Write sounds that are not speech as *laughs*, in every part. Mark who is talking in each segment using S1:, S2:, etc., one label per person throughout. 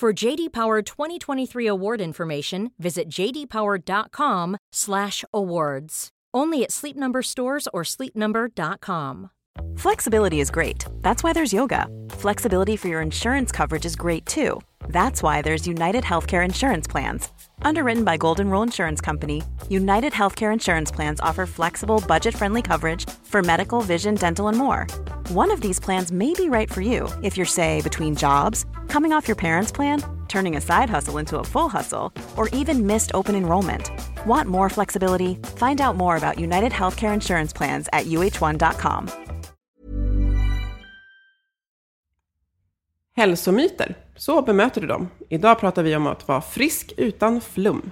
S1: For JD Power 2023 award information, visit jdpower.com/awards. Only at Sleep Number stores or sleepnumber.com.
S2: Flexibility is great. That's why there's yoga. Flexibility for your insurance coverage is great too. That's why there's United Healthcare Insurance Plans. Underwritten by Golden Rule Insurance Company, United Healthcare Insurance Plans offer flexible, budget friendly coverage for medical, vision, dental, and more. One of these plans may be right for you if you're, say, between jobs, coming off your parents' plan, turning a side hustle into a full hustle, or even missed open enrollment. Want more flexibility? Find out more about United Healthcare Insurance Plans at uh1.com.
S3: Hälsomyter, så bemöter du dem. Idag pratar vi om att vara frisk utan flum.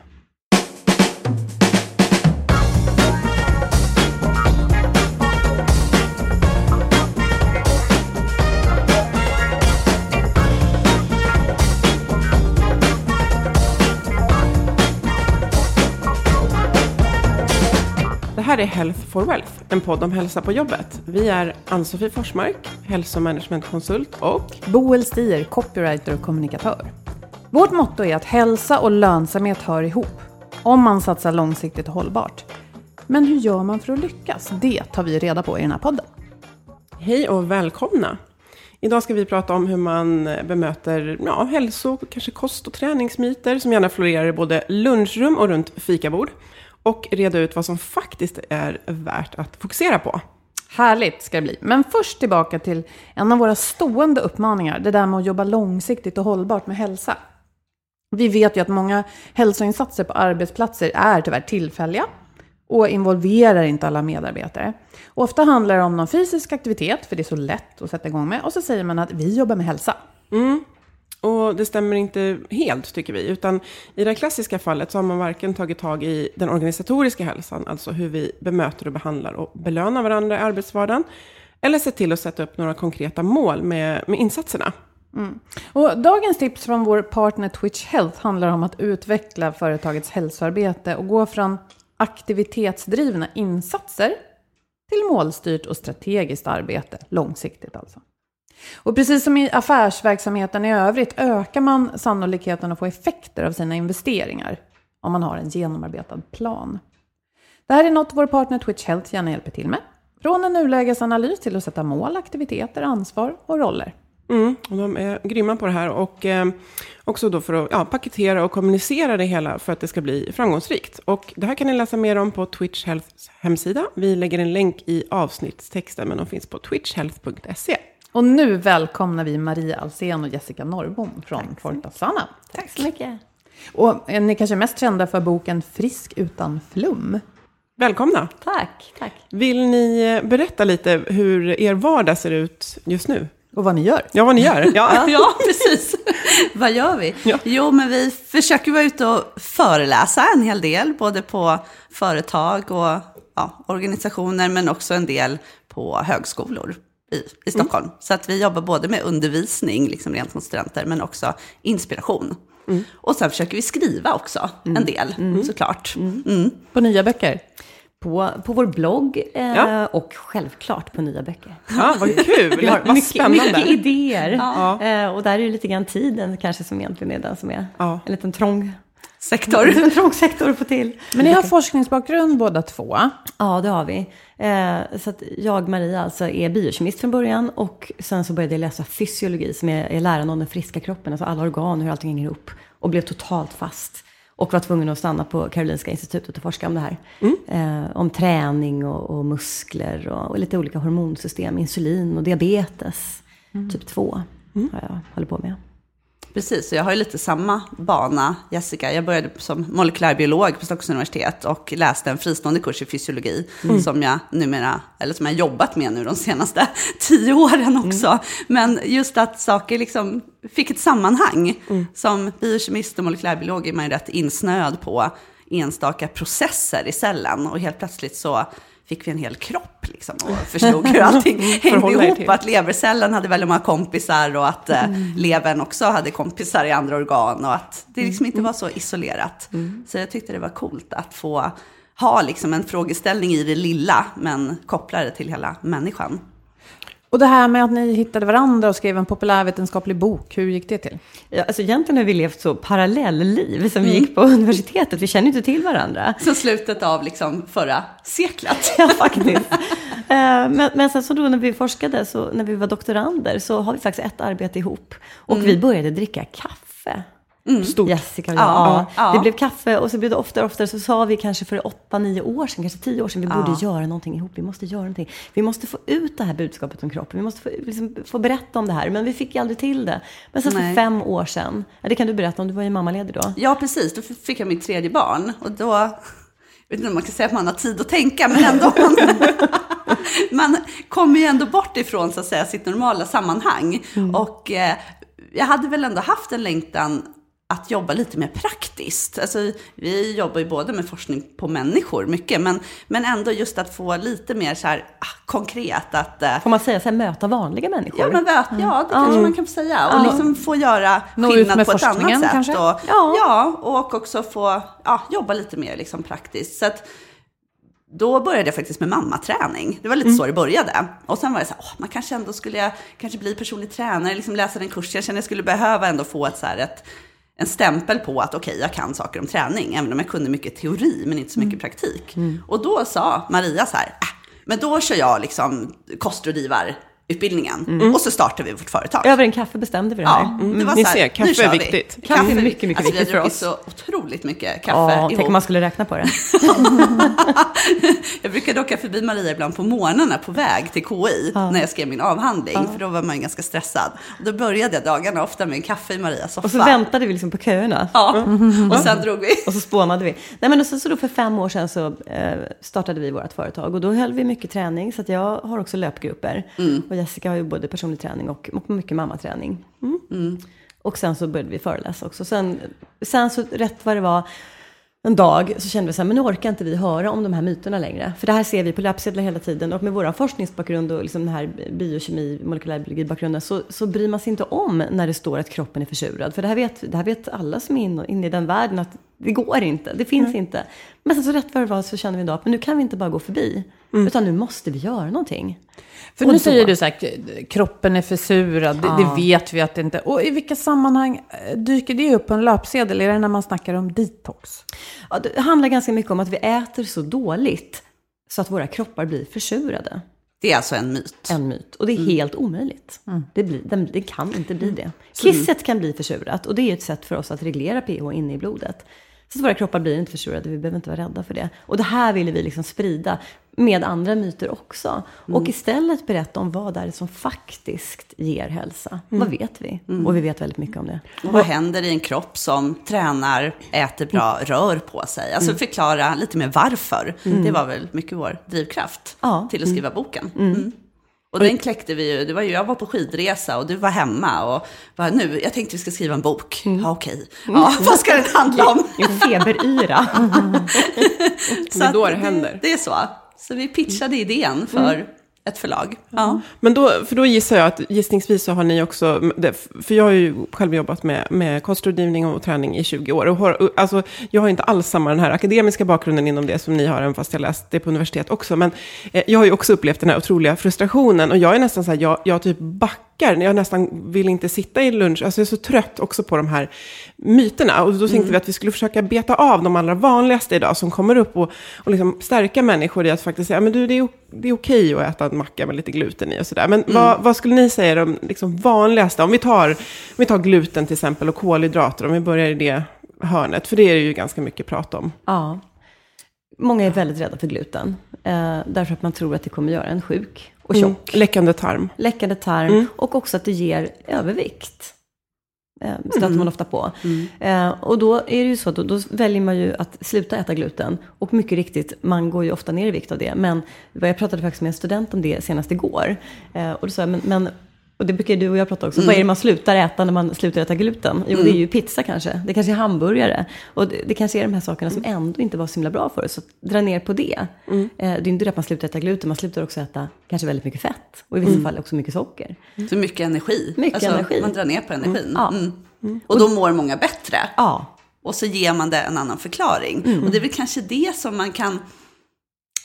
S3: Här är Health for Wealth, en podd om hälsa på jobbet. Vi är Ann-Sofie Forsmark, hälsomanagementkonsult och
S4: Boel Stier, copywriter och kommunikatör. Vårt motto är att hälsa och lönsamhet hör ihop, om man satsar långsiktigt och hållbart. Men hur gör man för att lyckas? Det tar vi reda på i den här podden.
S3: Hej och välkomna! Idag ska vi prata om hur man bemöter ja, hälso, kanske kost och träningsmyter som gärna florerar i både lunchrum och runt fikabord. Och reda ut vad som faktiskt är värt att fokusera på.
S4: Härligt ska det bli. Men först tillbaka till en av våra stående uppmaningar. Det där med att jobba långsiktigt och hållbart med hälsa. Vi vet ju att många hälsoinsatser på arbetsplatser är tyvärr tillfälliga och involverar inte alla medarbetare. Och ofta handlar det om någon fysisk aktivitet, för det är så lätt att sätta igång med. Och så säger man att vi jobbar med hälsa.
S3: Och det stämmer inte helt, tycker vi. Utan i det klassiska fallet så har man varken tagit tag i den organisatoriska hälsan, alltså hur vi bemöter och behandlar och belönar varandra i arbetsvardagen, eller sett till att sätta upp några konkreta mål med, med insatserna. Mm.
S4: Och dagens tips från vår partner Twitch Health handlar om att utveckla företagets hälsoarbete och gå från aktivitetsdrivna insatser till målstyrt och strategiskt arbete, långsiktigt alltså. Och precis som i affärsverksamheten i övrigt ökar man sannolikheten att få effekter av sina investeringar om man har en genomarbetad plan. Det här är något vår partner Twitch Health gärna hjälper till med. Från en nulägesanalys till att sätta mål, aktiviteter, ansvar och roller.
S3: Mm, och de är grymma på det här. Och eh, också då för att ja, paketera och kommunicera det hela för att det ska bli framgångsrikt. Och det här kan ni läsa mer om på Twitch Healths hemsida. Vi lägger en länk i avsnittstexten, men de finns på twitchhealth.se.
S4: Och nu välkomnar vi Maria Alsen och Jessica Norrbom från Fortasana.
S5: Tack så mycket.
S4: Och är ni kanske är mest kända för boken Frisk utan flum.
S3: Välkomna!
S5: Tack, tack.
S3: Vill ni eh, berätta lite hur er vardag ser ut just nu?
S4: Och vad ni gör.
S3: Ja, vad ni gör. *laughs* Ja.
S5: Ja, *laughs* precis. *laughs* Vad gör vi?
S3: Ja.
S5: Jo, men vi försöker vara ute och föreläsa en hel del, både på företag och ja, organisationer, men också en del på högskolor i, i Stockholm. Så att vi jobbar både med undervisning, liksom rent mot studenter, men också inspiration. Och sen försöker vi skriva också en del, såklart. Mm.
S4: På nya böcker.
S6: På, på vår blogg eh,
S3: Ja.
S6: och självklart på nya böcker.
S3: ja, vad kul! *laughs*
S6: Vi har
S3: vad
S6: mycket,
S3: spännande.
S6: mycket idéer.
S3: Ja.
S6: Eh, och där är det lite grann tiden kanske som egentligen är den som är
S3: Ja.
S6: en liten trång,
S5: Sektor. *laughs*
S6: en trång sektor att få till.
S4: Men ni har forskningsbakgrund båda två.
S6: Ja, det har vi. Eh, så att jag, Maria, alltså är biokemist från början och sen så började jag läsa fysiologi som är, är läran om den friska kroppen, alltså alla organ, hur allting hänger ihop. och blev totalt fast. Och var tvungen att stanna på Karolinska institutet och forska om det här. Eh, om träning och, och muskler och, och lite olika hormonsystem, insulin och diabetes. Typ 2 har jag håller på med.
S5: Precis, jag har ju lite samma bana, Jessica. Jag började som molekylärbiolog på Stockholms universitet och läste en fristående kurs i fysiologi som jag numera, eller som jag jobbat med nu de senaste *laughs* tio åren också. Men just att saker liksom fick ett sammanhang. Som biokemist och molekylärbiolog är man ju rätt insnöad på enstaka processer i cellen och helt plötsligt så fick vi en hel kropp liksom, och förstod hur *laughs* allting hängde
S3: Förhålla er
S5: ihop.
S3: till.
S5: Att levercellen hade väldigt många kompisar och att eh, levern också hade kompisar i andra organ och att det liksom inte var så isolerat. Så jag tyckte det var coolt att få ha liksom en frågeställning i det lilla men koppla det till hela människan.
S4: Och det här med att ni hittade varandra och skrev en populärvetenskaplig bok, hur gick det till?
S6: Ja, alltså egentligen har vi levt så parallellliv som vi gick på universitetet. Vi känner inte till varandra.
S5: Så slutet av liksom förra seklet. *laughs*
S6: Ja, faktiskt. Eh, men, men sen så då när vi forskade, så när vi var doktorander, så har vi faktiskt ett arbete ihop. Och vi började dricka kaffe.
S3: Stort.
S6: Jessica och jag.
S5: Ja,
S6: Ja,
S5: ja.
S6: Det blev kaffe och så blev det oftare och oftare. Så sa vi kanske för åtta, nio år sedan, kanske tio år sedan, vi borde göra någonting ihop. Vi måste göra någonting. Vi måste få ut det här budskapet om kroppen. Vi måste få, liksom, få berätta om det här. Men vi fick ju aldrig till det. Men sen för
S5: Nej.
S6: fem år sedan, ja, det kan du berätta om, du var ju mammaledig då.
S5: Ja, precis. Då fick jag mitt tredje barn. Och då, jag vet inte om man kan säga att man har tid att tänka, men ändå. Man, *laughs* man kommer ju ändå bort ifrån så att säga, sitt normala sammanhang. Och eh, jag hade väl ändå haft en längtan att jobba lite mer praktiskt. Alltså, vi jobbar ju både med forskning på människor mycket, men, men ändå just att få lite mer så här, ah, konkret att eh,
S6: Får man säga så här, möta vanliga människor?
S5: Ja, men vet, ja, det kanske man kan få säga. Och liksom få göra
S4: Nå
S5: skillnad på ett annat sätt.
S4: kanske?
S5: Och,
S6: Ja.
S5: ja. och också få ja, jobba lite mer liksom, praktiskt. Så att, då började jag faktiskt med mammaträning. Det var lite så det började. Och sen var det så här, åh, man kanske ändå skulle jag kanske bli personlig tränare, liksom läsa den kursen. Jag kände jag skulle behöva ändå få ett, så här, ett, en stämpel på att okej, jag kan saker om träning. Även om jag kunde mycket teori, men inte så mycket praktik. Och då sa Maria så här, äh, men då kör jag liksom kostrådgivarutbildningen. Och så startar vi vårt företag.
S6: Över en kaffe bestämde vi det här.
S5: Ja, det var
S3: Ni
S5: så här,
S3: ser, kaffe är
S5: vi.
S3: viktigt.
S6: Kaffe är mycket, mycket
S5: alltså,
S6: viktigt
S5: Vi
S6: för
S5: har druckit
S6: oss.
S5: så otroligt mycket kaffe
S6: Ja,
S5: ihop.
S6: tänk om man skulle räkna på det. *laughs*
S5: Jag brukade åka förbi Maria ibland på morgnarna på väg till KI när jag skrev min avhandling, för då var man ju ganska stressad. Och då började jag dagarna ofta med en kaffe i Marias soffa.
S6: Och så väntade vi liksom på köerna.
S5: Ja, *laughs* och sen drog vi.
S6: Och så spånade vi. Nej, men och sen så då för fem år sedan så eh, startade vi vårt företag. Och då höll vi mycket träning. Så att jag har också löpgrupper. Och Jessica har ju både personlig träning och, och mycket mammaträning. Mm. Och sen så började vi föreläsa också. Sen, sen så rätt vad det var en dag så kände vi så här, men nu orkar inte vi höra om de här myterna längre. För det här ser vi på löpsedlar hela tiden. Och med vår forskningsbakgrund och liksom den här biokemi, molekylärbiologibakgrunden så, så bryr man sig inte om när det står att kroppen är försurad. För det här vet, det här vet alla som är inne, inne i den världen att det går inte, det finns inte. Men sen så rätt vad det var så kände vi då att men nu kan vi inte bara gå förbi. Utan nu måste vi göra någonting.
S4: För
S6: Och
S4: nu
S6: då-
S4: säger du så här, kroppen är försurad, det, det vet vi att det inte... Och i vilka sammanhang eh, dyker det upp på en löpsedel? Är det när man snackar om detox?
S6: Ja, det handlar ganska mycket om att vi äter så dåligt så att våra kroppar blir försurade.
S5: Det är alltså en myt.
S6: En myt. Och det är helt omöjligt. Det, blir, det, det kan inte bli det. Kisset kan bli försurat och det är ett sätt för oss att reglera pH inne i blodet. Så att våra kroppar blir inte försurade, vi behöver inte vara rädda för det. Och det här ville vi liksom sprida med andra myter också. Och istället berätta om vad det är som faktiskt ger hälsa. Vad vet vi? Och vi vet väldigt mycket om det.
S5: Och vad händer i en kropp som tränar, äter bra, rör på sig? Alltså förklara lite mer varför. Det var väl mycket vår drivkraft
S6: Ja.
S5: till att skriva boken. Mm. Och den kläckte vi ju, det var ju, jag var på skidresa och du var hemma och bara, nu, jag tänkte vi ska skriva en bok. Ja, okej. Ja, vad ska den handla om? *laughs*
S6: En feberyra. *laughs* *laughs*
S5: Så
S3: Det är då det händer.
S5: Det är så. Så vi pitchade idén för ett förlag. Ja.
S3: Men då, för då gissar jag att gissningsvis så har ni också, för jag har ju själv jobbat med, med kostrådgivning och träning i 20 år. Och har, alltså, jag har inte alls samma den här akademiska bakgrunden inom det som ni har, även fast jag läst det på universitet också. Men eh, jag har ju också upplevt den här otroliga frustrationen. Och jag är nästan så här, jag, jag typ backar mackar. Jag nästan vill inte sitta i lunch. Alltså jag är så trött också på de här myterna. Och då tänkte
S5: Mm.
S3: vi att vi skulle försöka beta av de allra vanligaste idag som kommer upp och, och liksom stärka människor i att faktiskt säga, men du, det är, det är okej att äta en macka med lite gluten i och sådär. Men
S5: Mm.
S3: vad, vad skulle ni säga är de liksom vanligaste? Om vi, tar, om vi tar gluten till exempel och kolhydrater, om vi börjar i det hörnet. För det är det ju ganska mycket prat om.
S6: Ja. Många är väldigt rädda för gluten. Eh, därför att man tror att det kommer göra en sjuk och tjock.
S3: Mm. Läckande tarm.
S6: Läckande tarm och också att det ger övervikt. Eh, stöter man ofta på. Eh, och då är det ju så, då, då väljer man ju att sluta äta gluten. Och mycket riktigt, man går ju ofta ner i vikt av det. Men jag pratade faktiskt med en student om det senast igår. Eh, och då sa jag, men, men och det brukar du och jag prata också. Vad är det man slutar äta när man slutar äta gluten? Jo, det är ju pizza kanske. Det kanske är hamburgare. Och det, det kanske är de här sakerna som ändå inte var så himla bra för oss. Så dra ner på det. Eh, det är inte det att man slutar äta gluten, man slutar också äta kanske väldigt mycket fett. Och i vissa fall också mycket socker.
S5: Så mycket energi.
S6: Mycket energi.
S5: Man drar ner på energin.
S6: Ja.
S5: Mm. Och då mår många bättre.
S6: Ja,
S5: Och så ger man det en annan förklaring.
S6: Mm.
S5: Och det är väl kanske det som man kan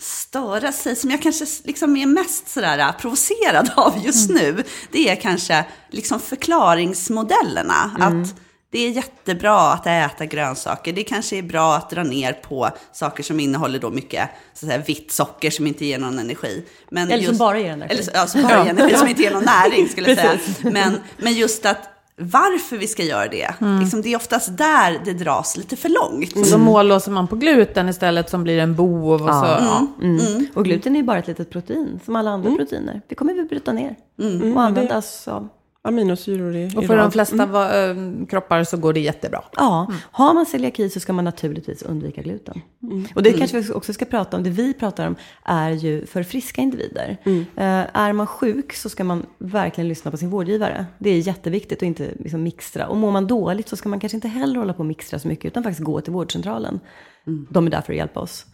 S5: störa sig, som jag kanske liksom är mest sådär äh, provocerad *laughs* av just
S6: Mm.
S5: nu. Det är kanske liksom förklaringsmodellerna.
S6: Mm.
S5: Att det är jättebra att äta grönsaker. Det kanske är bra att dra ner på saker som innehåller då mycket så att säga, vitt socker som inte ger någon energi. Men
S6: Eller som bara ger energi.
S5: Eller, ja, som bara ger *laughs* energi, som inte ger någon näring skulle jag säga. Men, men just att varför vi ska göra det,
S6: Mm.
S5: liksom, det är oftast där det dras lite för långt.
S4: Och så mållåser man på gluten istället som blir en bov. Och så, ja.
S6: Mm. Och gluten är ju bara ett litet protein, som alla andra proteiner. Det kommer vi bryta ner och användas av.
S3: Aminosyror i,
S4: Och för de flesta va- eh, kroppar så går det jättebra.
S6: Ja, har man celiaki så ska man naturligtvis undvika gluten. Och det kanske vi också ska prata om. Det vi pratar om är ju för friska individer. Eh, är man sjuk så ska man verkligen lyssna på sin vårdgivare. Det är jätteviktigt att inte liksom mixtra. Och mår man dåligt så ska man kanske inte heller hålla på och mixtra så mycket utan faktiskt gå till vårdcentralen. De är där för att hjälpa oss.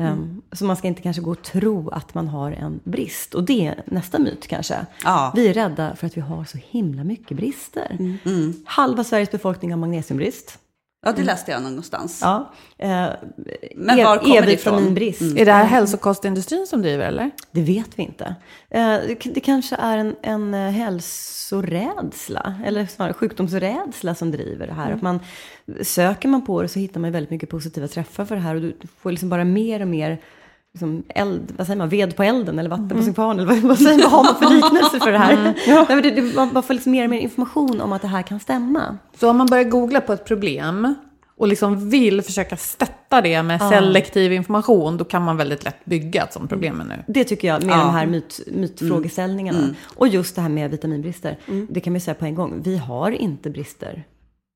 S6: Um, så man ska inte kanske gå och tro att man har en brist. Och det är nästa myt kanske.
S5: Ja.
S6: Vi är rädda för att vi har så himla mycket brister. Halva Sveriges befolkning har magnesiumbrist.
S5: Ja, det läste jag någonstans.
S6: Ja. Eh,
S5: Men
S6: E-
S5: var kommer det
S6: E-vitaminbrist.
S4: Är det här hälsokostindustrin som driver eller?
S6: Det vet vi inte. Eh, det, det kanske är en, en eh, hälsorädsla, eller snarare sjukdomsrädsla som driver det här. Att man, söker man på det så hittar man väldigt mycket positiva träffar för det här och du får liksom bara mer och mer liksom eld, vad säger man, ved på elden eller vatten på sin kvarn eller vad, vad säger man, vad har man för liknelse för det här? Nej, men det, det, man, man får liksom mer och mer information om att det här kan stämma.
S4: Så om man börjar googla på ett problem och liksom vill försöka stötta det med selektiv information, då kan man väldigt lätt bygga ett sånt problem nu.
S6: Det tycker jag, med
S5: Ja.
S6: de här myt, mytfrågeställningarna. Och just det här med vitaminbrister. Det kan vi säga på en gång. Vi har inte brister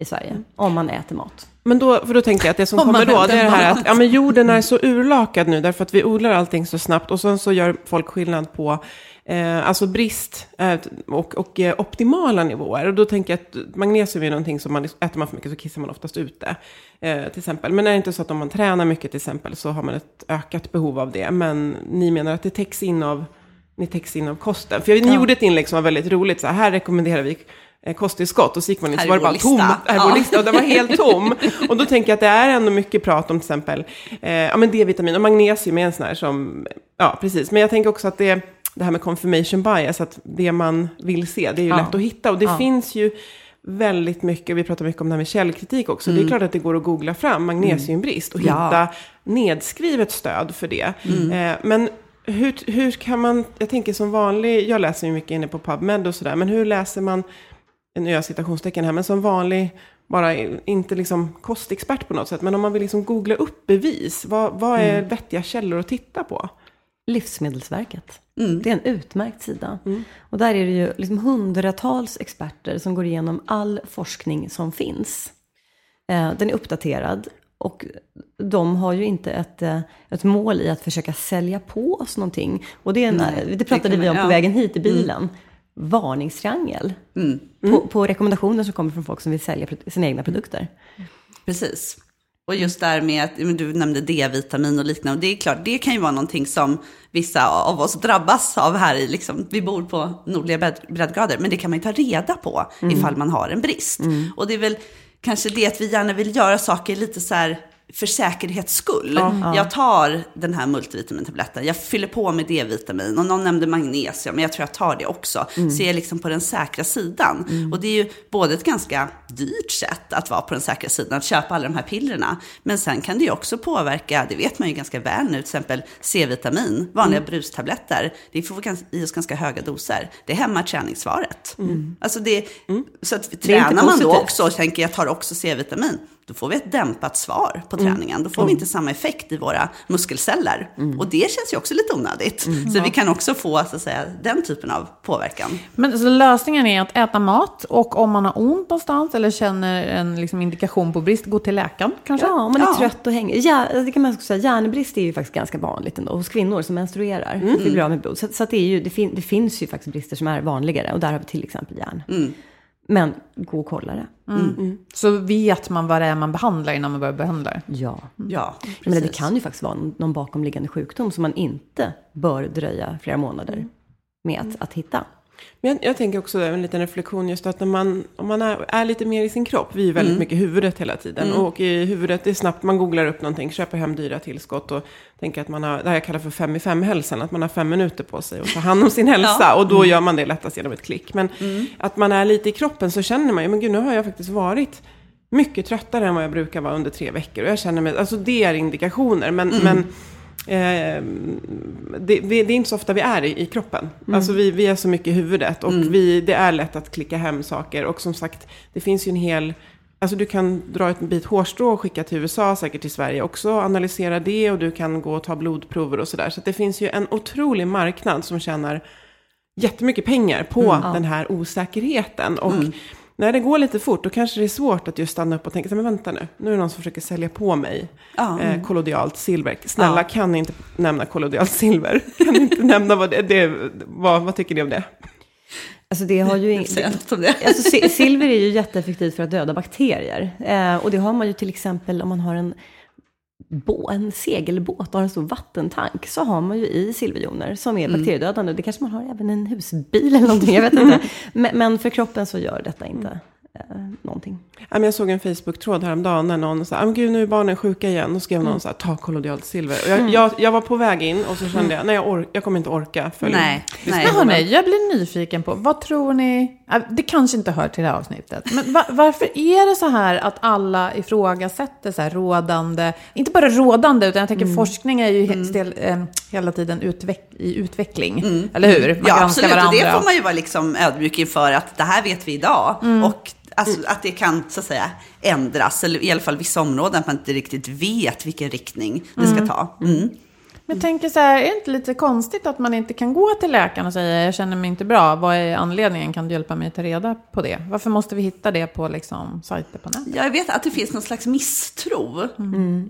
S6: i Sverige om man äter mat.
S3: Men då, för då tänker jag att det som
S4: Om
S3: kommer då, det är det här att ja, men jorden är så urlakad nu, därför att vi odlar allting så snabbt. Och sen så gör folk skillnad på eh, alltså brist eh, och, och eh, optimala nivåer. Och då tänker jag att magnesium är någonting som man, äter man för mycket så kissar man oftast ut det. Eh, till exempel. Men är det inte så att om man tränar mycket till exempel så har man ett ökat behov av det. Men ni menar att det täcks in av, ni täcks in av kosten. För ni gjorde ett inlägg som var väldigt roligt, så här, här rekommenderar vi kosttillskott. Och så gick man in så var det bara
S5: vår
S3: tom.
S5: lista.
S3: Här är vår
S5: Ja.
S3: Och den var helt tom. *laughs* Och då tänker jag att det är ändå mycket prat om till exempel eh, ja, men D-vitamin och magnesium är en sån här som, ja precis. Men jag tänker också att det, det här med confirmation bias, att det man vill se, det är ju
S4: Ja.
S3: lätt att hitta. Och det
S4: Ja.
S3: finns ju väldigt mycket, vi pratar mycket om det här med källkritik också. Det är klart att det går att googla fram magnesiumbrist och
S5: Ja.
S3: hitta nedskrivet stöd för det. Eh, men hur, hur kan man, jag tänker som vanlig, jag läser ju mycket inne på PubMed och sådär, men hur läser man, nu gör jag citationstecken här, men som vanlig, bara inte liksom kostexpert på något sätt, men om man vill liksom googla upp bevis, vad, vad är vettiga källor att titta på?
S6: Livsmedelsverket. Det är en utmärkt sida. Och där är det ju liksom hundratals experter som går igenom all forskning som finns. Eh, Den är uppdaterad och de har ju inte ett, eh, ett mål i att försöka sälja på oss någonting. Och det, är en,
S5: Nej,
S6: det pratade
S5: det
S6: vi om på
S5: ja.
S6: vägen hit i bilen. Varningstriangel. På, på rekommendationer som kommer från folk som vill sälja sina egna produkter.
S5: Precis. Och just där med att du nämnde D-vitamin och liknande. Det är klart, det kan ju vara någonting som vissa av oss drabbas av här i, liksom, vi bor på nordliga bred- breddgrader. Men det kan man ju ta reda på ifall man har en brist. Och det är väl kanske det att vi gärna vill göra saker lite så här för säkerhets skull. Jag tar den här multivitamintabletten, jag fyller på med D-vitamin och någon nämnde magnesium, men jag tror jag tar det också.
S6: Mm.
S5: Så jag är liksom på den säkra sidan. Och det är ju både ett ganska dyrt sätt att vara på den säkra sidan, att köpa alla de här pillerna. Men sen kan det ju också påverka, det vet man ju ganska väl nu, till exempel C-vitamin, vanliga brustabletter. Det får vi i oss ganska höga doser. Det hämmar träningssvaret. Alltså det, Så att tränar man då också och tänker jag tar också C-vitamin, då får vi ett dämpat svar på träningen. Då får vi inte samma effekt i våra muskelceller. Och det känns ju också lite onödigt. Så vi kan också få så att säga, den typen av påverkan.
S4: Men så lösningen är att äta mat och om man har ont någonstans eller känner en liksom, indikation på brist, gå till läkaren kanske?
S6: Ja, om man är
S5: Ja.
S6: trött och hänger. Ja, det kan man också säga. Järnbrist är ju faktiskt ganska vanligt ändå hos kvinnor som menstruerar.
S5: Mm.
S6: Vi blir av med blod. Så, så att det, är ju, det, fin, det finns ju faktiskt brister som är vanligare. Och där har vi till exempel järn.
S5: Mm.
S6: Men gå och kolla det.
S4: Så vet man vad det är man behandlar innan man börjar behandla?
S6: Ja.
S5: Ja,
S6: Men det kan ju faktiskt vara någon, någon bakomliggande sjukdom som man inte bör dröja flera månader med att, att hitta.
S3: Men jag, jag tänker också en liten reflektion just att när man, om man är, är lite mer i sin kropp, vi är väldigt
S5: Mm.
S3: mycket i huvudet hela tiden. Och i huvudet, det är snabbt, man googlar upp någonting, köper hem dyra tillskott och tänker att man har, det här jag kallar för fem i fem-hälsan, att man har fem minuter på sig att ta hand om sin *laughs* hälsa. Och då gör man det lättast genom ett klick. Men att man är lite i kroppen så känner man ju, men gud nu har jag faktiskt varit mycket tröttare än vad jag brukar vara under tre veckor. Och jag känner mig, alltså det är indikationer. Men, men Eh, det, det är inte så ofta vi är i, i kroppen. Alltså vi, vi är så mycket i huvudet och vi, det är lätt att klicka hem saker. Och som sagt, det finns ju en hel... Alltså du kan dra ett bit hårstrå och skicka till USA, säkert till Sverige också, analysera det och du kan gå och ta blodprover och sådär. Så att det finns ju en otrolig marknad som tjänar jättemycket pengar på den här osäkerheten. Och när det går lite fort, då kanske det är svårt att just stanna upp och tänka, men vänta nu, nu är det någon som försöker sälja på mig
S5: Ja.
S3: eh, kollodialt silver. Snälla, kan ni inte nämna kollodialt silver? *laughs* Kan ni inte nämna vad det, det vad, vad tycker ni om det?
S6: Alltså det har ju *laughs*
S5: det.
S6: Alltså, si- silver är ju jätteeffektivt för att döda bakterier. Eh, och det har man ju till exempel om man har en, bå- en segelbåt och har en stor vattentank. Så har man ju i silverjoner som är bakteriedödande. Det kanske man har även i en husbil eller någonting, jag vet inte. *laughs* Men, men för kroppen så gör detta inte eh, någonting.
S3: Ja, men jag såg en Facebook-tråd häromdagen när någon sa, men gud nu är barnen sjuka igen. Och skrev någon så här, ta kollodialt silver. Och jag, jag, jag var på väg in och så kände jag, nej jag, or- jag kommer inte orka följa
S5: Nej, nej.
S4: Men hörni, jag blir nyfiken på, vad tror ni, det kanske inte hör till det här avsnittet, men va, varför är det så här att alla ifrågasätter så här rådande, inte bara rådande, utan jag tänker forskning är ju he, stel, eh, hela tiden utveck, i utveckling, eller hur? Man
S5: Ja, absolut. Och det
S4: varandra.
S5: får man ju vara liksom ödmjuk inför att det här vet vi idag. Och alltså, att det kan så att säga ändras, eller i alla fall vissa områden, att man inte riktigt vet vilken riktning det ska ta. Mm.
S4: Men jag tänker så här, är det inte lite konstigt att man inte kan gå till läkaren och säga jag känner mig inte bra, vad är anledningen, kan du hjälpa mig att ta reda på det? Varför måste vi hitta det på liksom, sajter på nätet?
S5: Jag vet att det finns någon slags misstro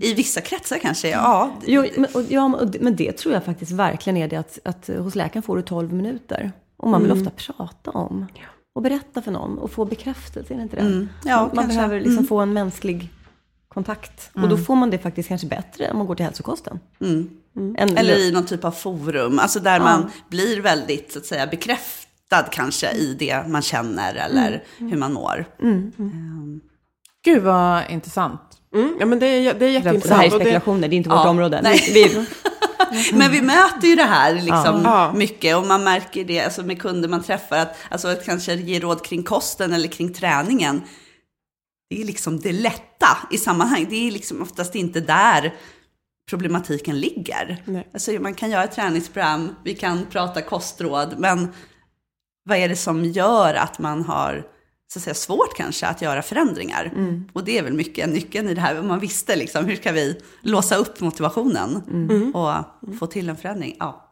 S5: i vissa kretsar kanske. Ja,
S6: Jo, men, och, ja, men- det- tror jag faktiskt verkligen är det att, att hos läkaren får du 12 minuter. Och man vill ofta prata om. Och berätta för någon och få bekräftelse, är det inte det?
S5: Ja,
S6: man man
S5: kanske.
S6: behöver liksom få en mänsklig kontakt. Och då får man det faktiskt kanske bättre om man går till hälsokosten. Mm. Än-
S5: Eller i någon typ av forum, alltså där man blir väldigt så att säga, bekräftad kanske i det man känner eller hur man mår.
S4: Gud vad intressant.
S3: Mm, ja men det är, det är
S6: Det här är
S3: jätteintressant. Det,
S6: spekulationer, det är inte vårt
S5: Ja,
S6: område. vi, *laughs*
S5: Men vi möter ju det här liksom
S3: Ja.
S5: mycket och man märker det alltså med kunder man träffar att, alltså att kanske ge råd kring kosten eller kring träningen. Det är liksom det lätta i sammanhang. Det är liksom oftast inte där problematiken ligger.
S3: Nej.
S5: Alltså man kan göra ett träningsprogram, vi kan prata kostråd, men vad är det som gör att man har så att säga, svårt kanske att göra förändringar? Och det är väl mycket nyckeln i det här, om man visste liksom, hur ska vi låsa upp motivationen och få till en förändring? Ja.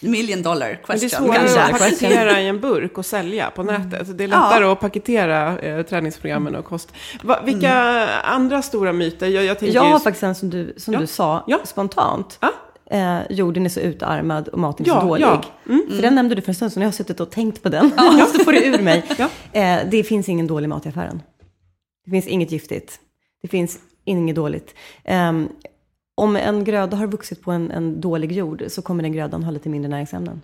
S5: Million dollar
S3: men det är
S5: question
S3: svårare
S5: kanske.
S3: att paketera i en burk och sälja på nätet. Så det är lättare att paketera eh, träningsprogrammen och kost. Va, vilka andra stora myter? Jag, jag tänker
S6: jag har
S3: just-
S6: faktiskt en som du, som
S3: Ja.
S6: du sa
S3: Ja.
S6: spontant.
S3: Ja.
S6: Eh, jorden är så utarmad och maten är
S3: Ja,
S6: så dålig.
S3: ja. Mm.
S6: För den nämnde du för en stund sedan, jag har suttit och tänkt på den. så *laughs* får det ur mig.
S3: Ja.
S6: Eh, det finns ingen dålig mat i affären. Det finns inget giftigt. Det finns inget dåligt. Ehm, om en gröda har vuxit på en, en dålig jord så kommer den grödan ha lite mindre näringsämnen.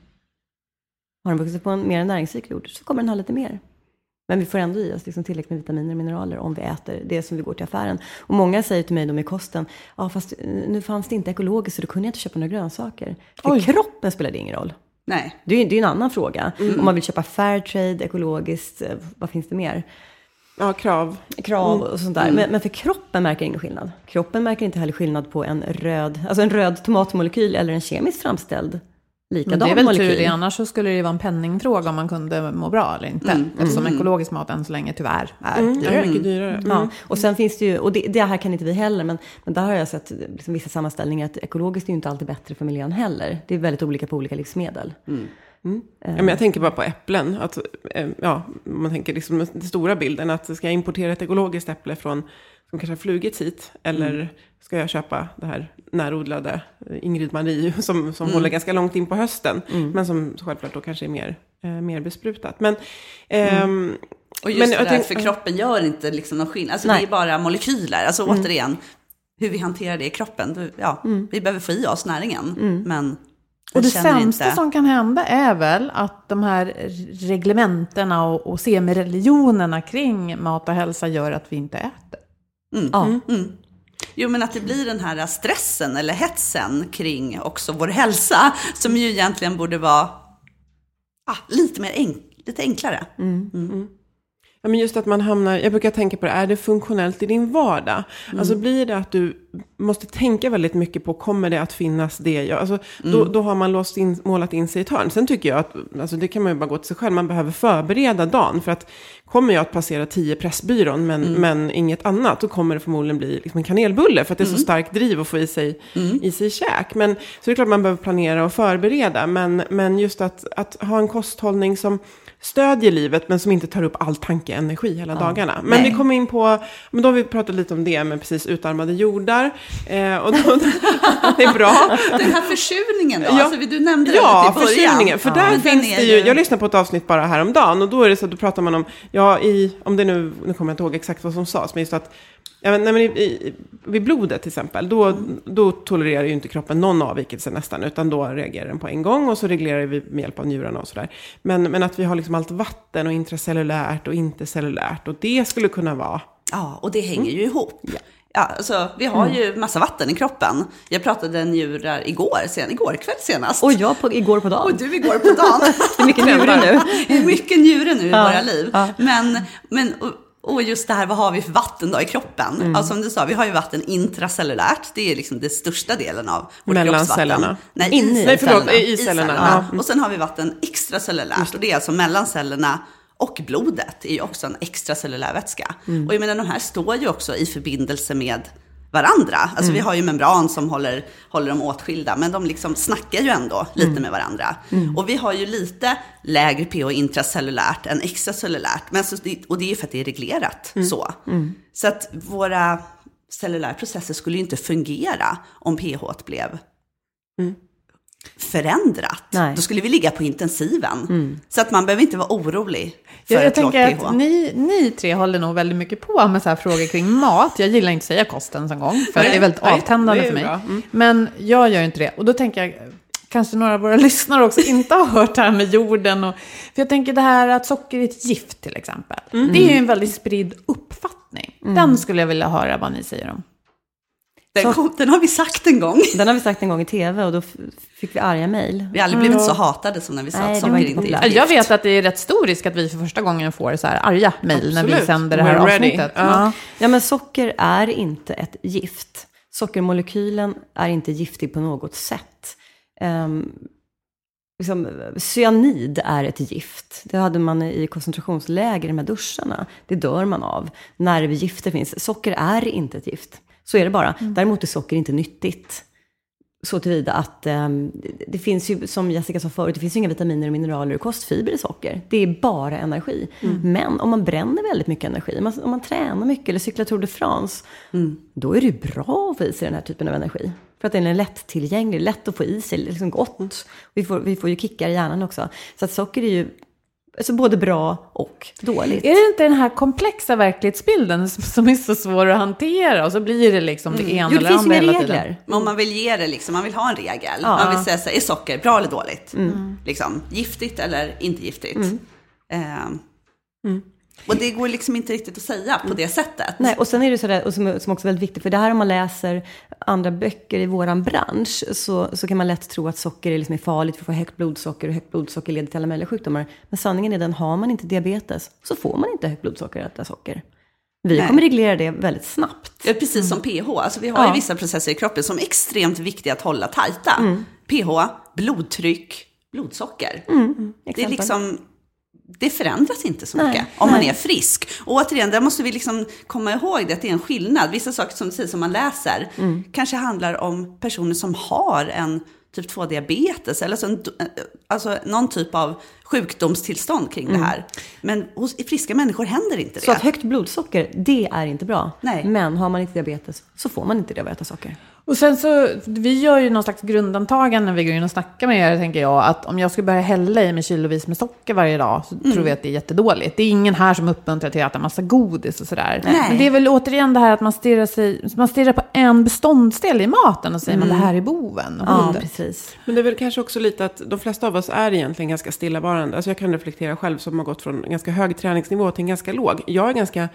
S6: Har den vuxit på en mer näringsrik jord så kommer den ha lite mer. Men vi får ändå i oss liksom tillräckligt med vitaminer och mineraler om vi äter det som vi går till affären. Och många säger till mig då med kosten, ja fast nu fanns det inte ekologiskt så då kunde jag inte köpa några grönsaker. För kroppen spelar det ingen roll.
S5: Nej.
S6: Det är ju en annan fråga. Om man vill köpa fairtrade, ekologiskt, eh, vad finns det mer?
S3: Ja, krav.
S6: krav och sånt där. Men, men för kroppen märker ingen skillnad. Kroppen märker inte heller skillnad på en röd, alltså en röd tomatmolekyl eller en kemiskt framställd likadan
S4: Men det är väl
S6: molekyl.
S4: tur det, annars så skulle det ju vara en penningfråga om man kunde må bra eller inte. Eftersom ekologisk mat än så länge tyvärr är
S3: Det är
S4: dyrare.
S3: mycket dyrare. Mm.
S6: Ja, och sen finns det ju, och det, det här kan inte vi heller, men, men där har jag sett liksom vissa sammanställningar att ekologiskt är ju inte alltid bättre för miljön heller. Det är väldigt olika på olika livsmedel.
S3: Ja, men jag tänker bara på äpplen. Att, eh, ja, man tänker liksom den stora bilden. Att ska jag importera ett ekologiskt äpple från, som kanske har flugits hit? Eller ska jag köpa det här närodlade eh, Ingrid Marie *laughs* som, som håller ganska långt in på hösten. Men som självklart då kanske är mer, eh, mer besprutat. Men, ehm,
S5: Och just
S3: men
S5: det där,
S3: tänk-
S5: för kroppen gör inte liksom någon skillnad. Alltså
S6: Nej.
S5: det är bara molekyler. Alltså återigen, hur vi hanterar det i kroppen. Ja, Vi behöver få i oss näringen. Men
S4: Och det sämsta
S5: inte.
S4: som kan hända är väl att de här reglementerna och, och semi-religionerna kring mat och hälsa gör att vi inte äter.
S6: Ja.
S5: Jo, men att det blir den här stressen eller hetsen kring också vår hälsa. Som ju egentligen borde vara ah, lite, mer enk- lite enklare.
S3: Ja, men just att man hamnar, jag brukar tänka på det, är det funktionellt i din vardag? Alltså blir det att du måste tänka väldigt mycket på, kommer det att finnas det? Jag, alltså, då, då har man låst in, målat in sig i ett hörn. Sen tycker jag att, alltså det kan man ju bara gå till sig själv, man behöver förbereda dagen. För att kommer jag att passera tio Pressbyrån, men, men inget annat, då kommer det förmodligen bli liksom en kanelbulle. För att det är så starkt driv att få i sig, i sig käk. Men, så det är klart man behöver planera och förbereda. Men, men just att, att ha en kosthållning som stödjer livet men som inte tar upp all tankeenergi hela dagarna. Men vi kommer in på, men då har vi pratat lite om det med precis utarmade jordar. Eh, och då, *laughs* det är bra.
S5: Den här försurningen då?
S3: Ja.
S5: Alltså, du nämnde det
S3: Ja,
S5: lite i början.
S3: försurningen. För där
S5: Men den
S3: finns det ju, jag lyssnade på ett avsnitt bara häromdagen och då är det så att då pratar man om, ja, i, om det nu, nu kommer jag inte ihåg exakt vad som sades, men just att Ja, men, nej, men i, i, vid blodet till exempel, då, då tolererar ju inte kroppen någon avvikelse nästan, utan då reagerar den på en gång och så reglerar vi med hjälp av njurarna och sådär. Men, men att vi har liksom allt vatten och intracellulärt och intercellulärt och det skulle kunna vara
S5: Ja, och det hänger ju ihop. Ja, alltså, vi har
S6: Mm.
S5: ju massa vatten i kroppen. Jag pratade njurar igår, sen, igår kväll senast.
S6: Och jag på, igår på dagen.
S5: Och du igår på dagen. *laughs*
S6: Det är mycket njure nu.
S5: Det är mycket njure nu i
S6: Ja,
S5: våra liv.
S6: ja.
S5: Men, men och, och just det här, vad har vi för vatten då i kroppen?
S6: Mm.
S5: Ja, som du sa, vi har ju vatten intracellulärt. Det är liksom den största delen av vårt
S3: Mellan
S5: kroppsvatten.
S3: cellerna.
S5: Nej,
S6: Inne i
S5: i,
S3: Nej, förlåt,
S6: cellerna.
S3: i cellerna. Ja.
S5: Och sen har vi vatten extracellulärt. Och det är alltså mellan cellerna och blodet är ju också en extracellulär vätska.
S6: Mm.
S5: Och jag menar, de här står ju också i förbindelse med varandra. Alltså vi har ju membran som håller, håller dem åtskilda, men de liksom snackar ju ändå lite med varandra. Och vi har ju lite lägre pH intracellulärt än extracellulärt, men så, och det är ju för att det är reglerat så. Så att våra cellulära processer skulle ju inte fungera om pH blev förändrat.
S6: Nej.
S5: Då skulle vi ligga på intensiven. Så att man behöver inte vara orolig för
S4: Jag, jag
S5: ett lågt pH.
S4: att ni, ni tre håller nog väldigt mycket på med så här frågor kring mat. Jag gillar inte att säga kosten en gång, för det är väldigt
S3: Nej,
S4: avtändande
S3: det är
S4: för mig.
S3: Mm.
S4: Men jag gör inte det. Och då tänker jag, kanske några av våra *laughs* lyssnare också inte har hört det här med jorden. Och, för jag tänker det här att socker är ett gift till exempel.
S3: Mm.
S4: Det är ju en väldigt spridd uppfattning. Den skulle jag vilja höra vad ni säger om.
S5: Den, kom, den har vi sagt en gång.
S6: Den har vi sagt en gång i tv och då fick vi arga mejl.
S5: Vi har aldrig blivit så hatade som när vi sa
S6: Nej,
S5: att socker
S6: inte
S5: är gift.
S4: Jag vet att det är rätt stor risk att vi för första gången får så här arga mejl när vi sänder det här
S3: We're
S4: avsnittet.
S3: Ja.
S6: Ja, men socker är inte ett gift. Sockermolekylen är inte giftig på något sätt. Um, liksom, cyanid är ett gift. Det hade man i koncentrationsläger, här duscharna. Det dör man av. Nervgifter finns. Socker är inte ett gift. Så är det bara. Däremot är socker inte nyttigt. Så tillvida att ehm, det- finns ju, som Jessica sa förut, det finns ju inga vitaminer och mineraler och kostfiber i socker. Det är bara energi. Men om man bränner väldigt mycket energi, om man, om man tränar mycket eller cyklar Tour de France, då är det ju bra att få i sig den här typen av energi. För att den är lättillgänglig, lätt att få i sig, liksom gott. Vi får, vi får ju kickar i hjärnan också. Så att socker är ju alltså både bra och dåligt.
S4: Är det inte den här komplexa verklighetsbilden som- som är så svår att hantera? Och så blir det liksom det ena
S6: Jo, det
S4: eller
S6: finns
S4: andra
S6: inga
S4: hela tiden.
S6: regler.
S5: Men om man vill ge det, liksom, man vill ha en regel.
S6: Ja.
S5: Man vill säga så här, är socker bra eller dåligt? Liksom, giftigt eller inte giftigt? Eh, Och det går liksom inte riktigt att säga på det sättet.
S6: Nej, och sen är det sådär, och som, som också är väldigt viktigt, för det här om man läser andra böcker i våran bransch, så, så kan man lätt tro att socker är, liksom är farligt, för att få högt blodsocker, och högt blodsocker leder till alla möjliga sjukdomar. Men sanningen är den, har man inte diabetes, så får man inte högt blodsocker och äta socker. Vi
S5: Nej.
S6: kommer reglera det väldigt snabbt.
S5: Ja, precis som pH. Alltså vi har
S6: Ja.
S5: ju vissa processer i kroppen som är extremt viktiga att hålla tajta. pH, blodtryck, blodsocker. det, är liksom, det förändras inte så
S6: Nej,
S5: mycket om man
S6: nej.
S5: är frisk. Och återigen, där måste vi liksom komma ihåg det, att det är en skillnad. Vissa saker som säger som man läser kanske handlar om personer som har en typ 2-diabetes eller så en, alltså någon typ av sjukdomstillstånd kring det här. Men hos friska människor händer inte det.
S6: Så att högt blodsocker, det är inte bra.
S5: Nej.
S6: Men har man inte diabetes så får man inte det att.
S4: Och sen så, vi gör ju någon slags grundantagande när vi går in och snackar med er, tänker jag, att om jag skulle börja hälla i mig kilovis med socker varje dag så tror vi att det är jättedåligt. Det är ingen här som uppmuntrar till att äta massa godis och sådär.
S5: Nej.
S4: Men det är väl återigen det här att man stirrar, sig, man stirrar på en beståndsdel i maten och säger man det här är boven. Och
S6: Ja,
S4: hunden.
S6: precis.
S3: Men det är väl kanske också lite att de flesta av oss är egentligen ganska stillavarande. Alltså jag kan reflektera själv som har gått från en ganska hög träningsnivå till en ganska låg. Jag är ganska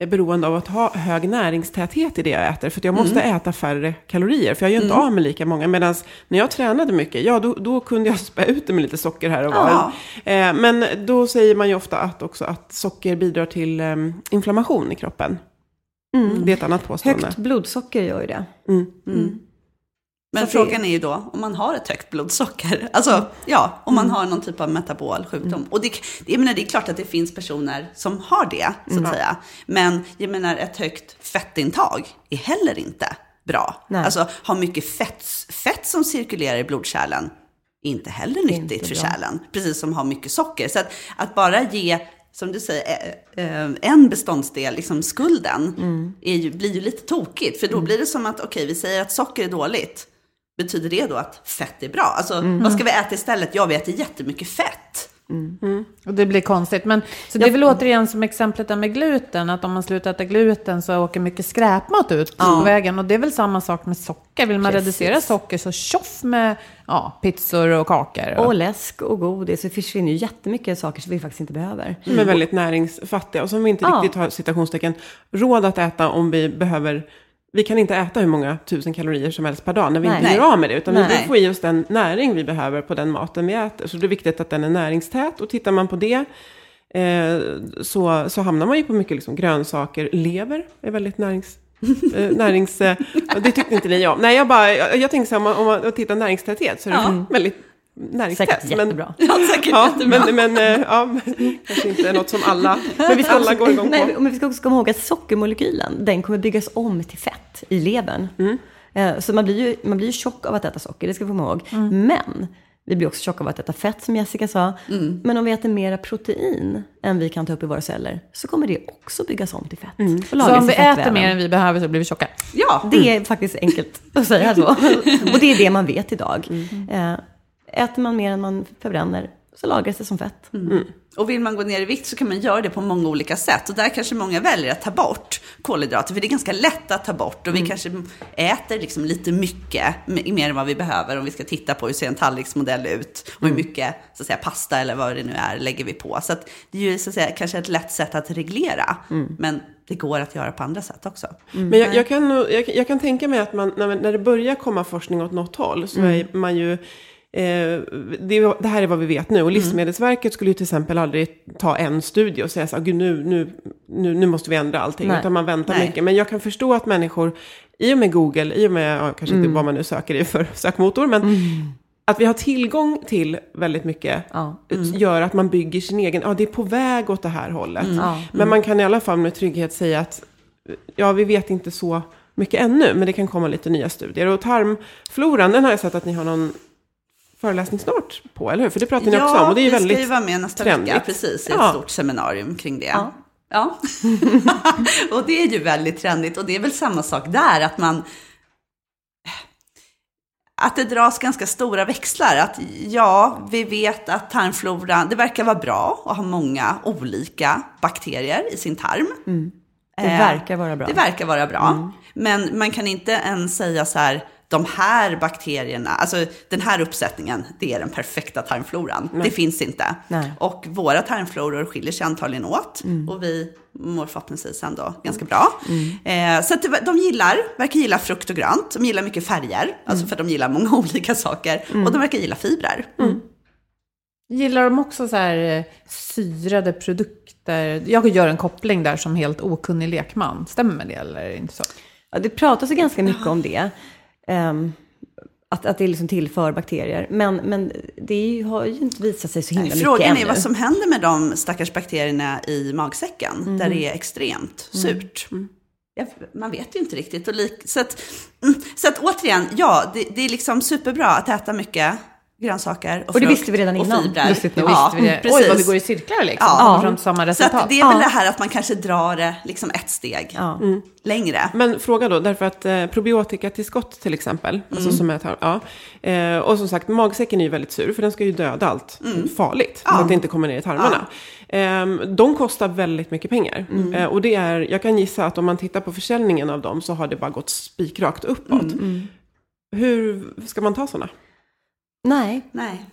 S3: eh, beroende av att ha hög näringstäthet i det jag äter. För jag måste äta färre kalorier. För jag gör inte av med lika många. Medan när jag tränade mycket, ja då, då kunde jag *laughs* spä ut det med lite socker här och var. Eh, men då säger man ju ofta att också att socker bidrar till eh, inflammation i kroppen. Det är ett annat påstående.
S6: Högt blodsocker gör ju det.
S5: Men
S6: Så
S5: frågan är ju då om man har ett högt blodsocker. Alltså, ja, om man har någon typ av metabol sjukdom. Och det, det, jag menar, det är klart att det finns personer som har det, så att säga. Men jag menar, ett högt fettintag är heller inte bra.
S6: Nej.
S5: Alltså, ha mycket fett, fett som cirkulerar i blodkärlen är inte heller nyttigt
S6: Inte
S5: för kärlen. Precis som ha mycket socker. Så att, att bara ge, som du säger, eh, eh, en beståndsdel, liksom skulden, är ju, blir ju lite tokigt. För då blir det som att, okej, vi säger att socker är dåligt. Betyder det då att fett är bra? Alltså, vad ska vi äta istället? Ja, vi äter jättemycket fett.
S4: Och det blir konstigt. Men, så det är väl återigen som exemplet där med gluten, att om man slutar äta gluten så åker mycket skräpmat ut på vägen. Och det är väl samma sak med socker. Vill man
S6: Precis.
S4: reducera socker så tjoff med ja, pizzor och kakor.
S6: Och läsk och godis. Det försvinner ju jättemycket saker som vi faktiskt inte behöver.
S3: Som är väldigt näringsfattiga och som vi inte
S6: Ja.
S3: riktigt har citationstecken råd att äta om vi behöver. Vi kan inte äta hur många tusen kalorier som helst per dag när vi
S6: Nej.
S3: inte gör av med det. Utan vi
S6: Nej.
S3: behöver få i oss den näring vi behöver på den maten vi äter. Så det är viktigt att den är näringstät. Och tittar man på det eh, så, så hamnar man ju på mycket liksom grönsaker. Lever är väldigt närings... eh, *laughs* närings eh, det tyckte inte ni om. Nej, jag, bara, jag, jag tänker så här, om man, om man tittar näringstäthet så är det väldigt näringstätt.
S6: Säkert jättebra. *laughs*
S5: Ja, säkert
S3: Ja,
S5: jättebra.
S3: men, men eh, ja, *laughs* kanske inte något som alla, men vi ska alla går igång på.
S6: Nej, men vi ska också komma ihåg att sockermolekylen, den kommer byggas om till fett i levern. Eh, Så man blir, ju, man blir ju tjock av att äta socker, det ska vi komma ihåg. Men vi blir också tjocka av att äta fett, som Jessica sa. Men om vi äter mera protein än vi kan ta upp i våra celler, så kommer det också byggas om till fett. Och
S4: Så om vi äter mer än vi behöver så blir vi tjocka.
S5: Ja,
S6: Det är faktiskt enkelt att säga så. *laughs* Och det är det man vet idag. Eh, Äter man mer än man förbränner, så lagras det som fett.
S5: Och vill man gå ner i vikt så kan man göra det på många olika sätt. Och där kanske många väljer att ta bort kolhydrater. För det är ganska lätt att ta bort. Och vi kanske äter liksom lite mycket, mer än vad vi behöver. Om vi ska titta på hur ser en tallriksmodell ut. Och hur mycket så att säga, pasta eller vad det nu är lägger vi på. Så att det är ju så att säga, kanske ett lätt sätt att reglera. Men det går att göra på andra sätt också.
S3: Men jag, jag, kan, jag, jag kan tänka mig att man, när, när det börjar komma forskning åt något håll så är man ju Eh, det, det här är vad vi vet nu. Och Livsmedelsverket skulle ju till exempel aldrig ta en studie och säga så här, "Gud, nu, nu, nu, nu måste vi ändra allting.
S6: Nej.
S3: Utan man väntar
S5: Nej.
S3: mycket. Men jag kan förstå att människor, i och med Google, i och med, ja, kanske inte vad man nu söker i för sökmotor, men att vi har tillgång till väldigt mycket
S6: Ja.
S3: gör att man bygger sin egen, ja det är på väg åt det här hållet.
S6: Ja.
S3: Men man kan i alla fall med trygghet säga att, ja vi vet inte så mycket ännu, men det kan komma lite nya studier. Och tarmfloran, den har jag sett att ni har någon föreläsning snart på, eller hur? För det pratar ni också om, och det är ju
S5: vi
S3: väldigt
S5: ska ju vara med nästa
S3: trendigt.
S5: vecka, precis, i ett
S3: Ja.
S5: stort seminarium kring det.
S6: Ja.
S5: Ja. *laughs* och det är ju väldigt trendigt. Och det är väl samma sak där, att man... Att det dras ganska stora växlar. Att ja, vi vet att tarmfloran, det verkar vara bra att ha många olika bakterier i sin tarm.
S6: Det
S5: Eh,
S6: verkar vara bra.
S5: Det verkar vara bra. Men man kan inte ens säga så här, de här bakterierna, alltså den här uppsättningen, det är den perfekta tarmfloran. Det finns inte.
S6: Nej.
S5: Och våra tarmfloror skiljer sig antagligen åt. Och vi mår förhoppningsvis ändå ganska bra. Eh, så att de gillar, verkar gilla frukt och grönt. De gillar mycket färger, alltså för de gillar många *laughs* olika saker. Och de verkar gilla fibrer.
S4: Gillar de också så här eh, syrade produkter? Jag gör en koppling där som helt okunnig lekman. Stämmer det eller inte så?
S6: Ja, det pratas ju ganska mycket om det. Ehm, att, att det liksom tillför bakterier. Men, men det har ju inte visat sig så himla mycket
S5: Frågan
S6: ännu.
S5: är vad som händer med de stackars bakterierna i magsäcken, där det är extremt surt. Ja, man vet ju inte riktigt. Och lik, så, att, mm, så att återigen, ja, det, det är liksom superbra att äta mycket grönsaker och,
S6: Och det
S5: frukt
S6: visste vi redan
S5: och
S6: innan.
S5: fibrer.
S4: Lustigt nog
S5: Ja,
S4: visste vi det.
S5: precis.
S4: Oj, vad vi går i cirklar liksom.
S5: Ja.
S4: Ja. Från samma
S5: Så
S4: resultat.
S5: att det är väl
S6: Ja.
S5: det här att man kanske drar det liksom ett steg
S6: Ja.
S5: längre.
S3: Men fråga då, därför att eh, probiotikatillskott till exempel, alltså som är, tar- ja, eh, och som sagt magsäcken är ju väldigt sur för den ska ju döda allt farligt så att det inte kommer ner i tarmarna. Eh, de kostar väldigt mycket pengar eh, och det är, jag kan gissa att om man tittar på försäljningen av dem så har det bara gått spikrakt uppåt. Hur ska man ta sådana?
S6: Nej.
S5: Nej.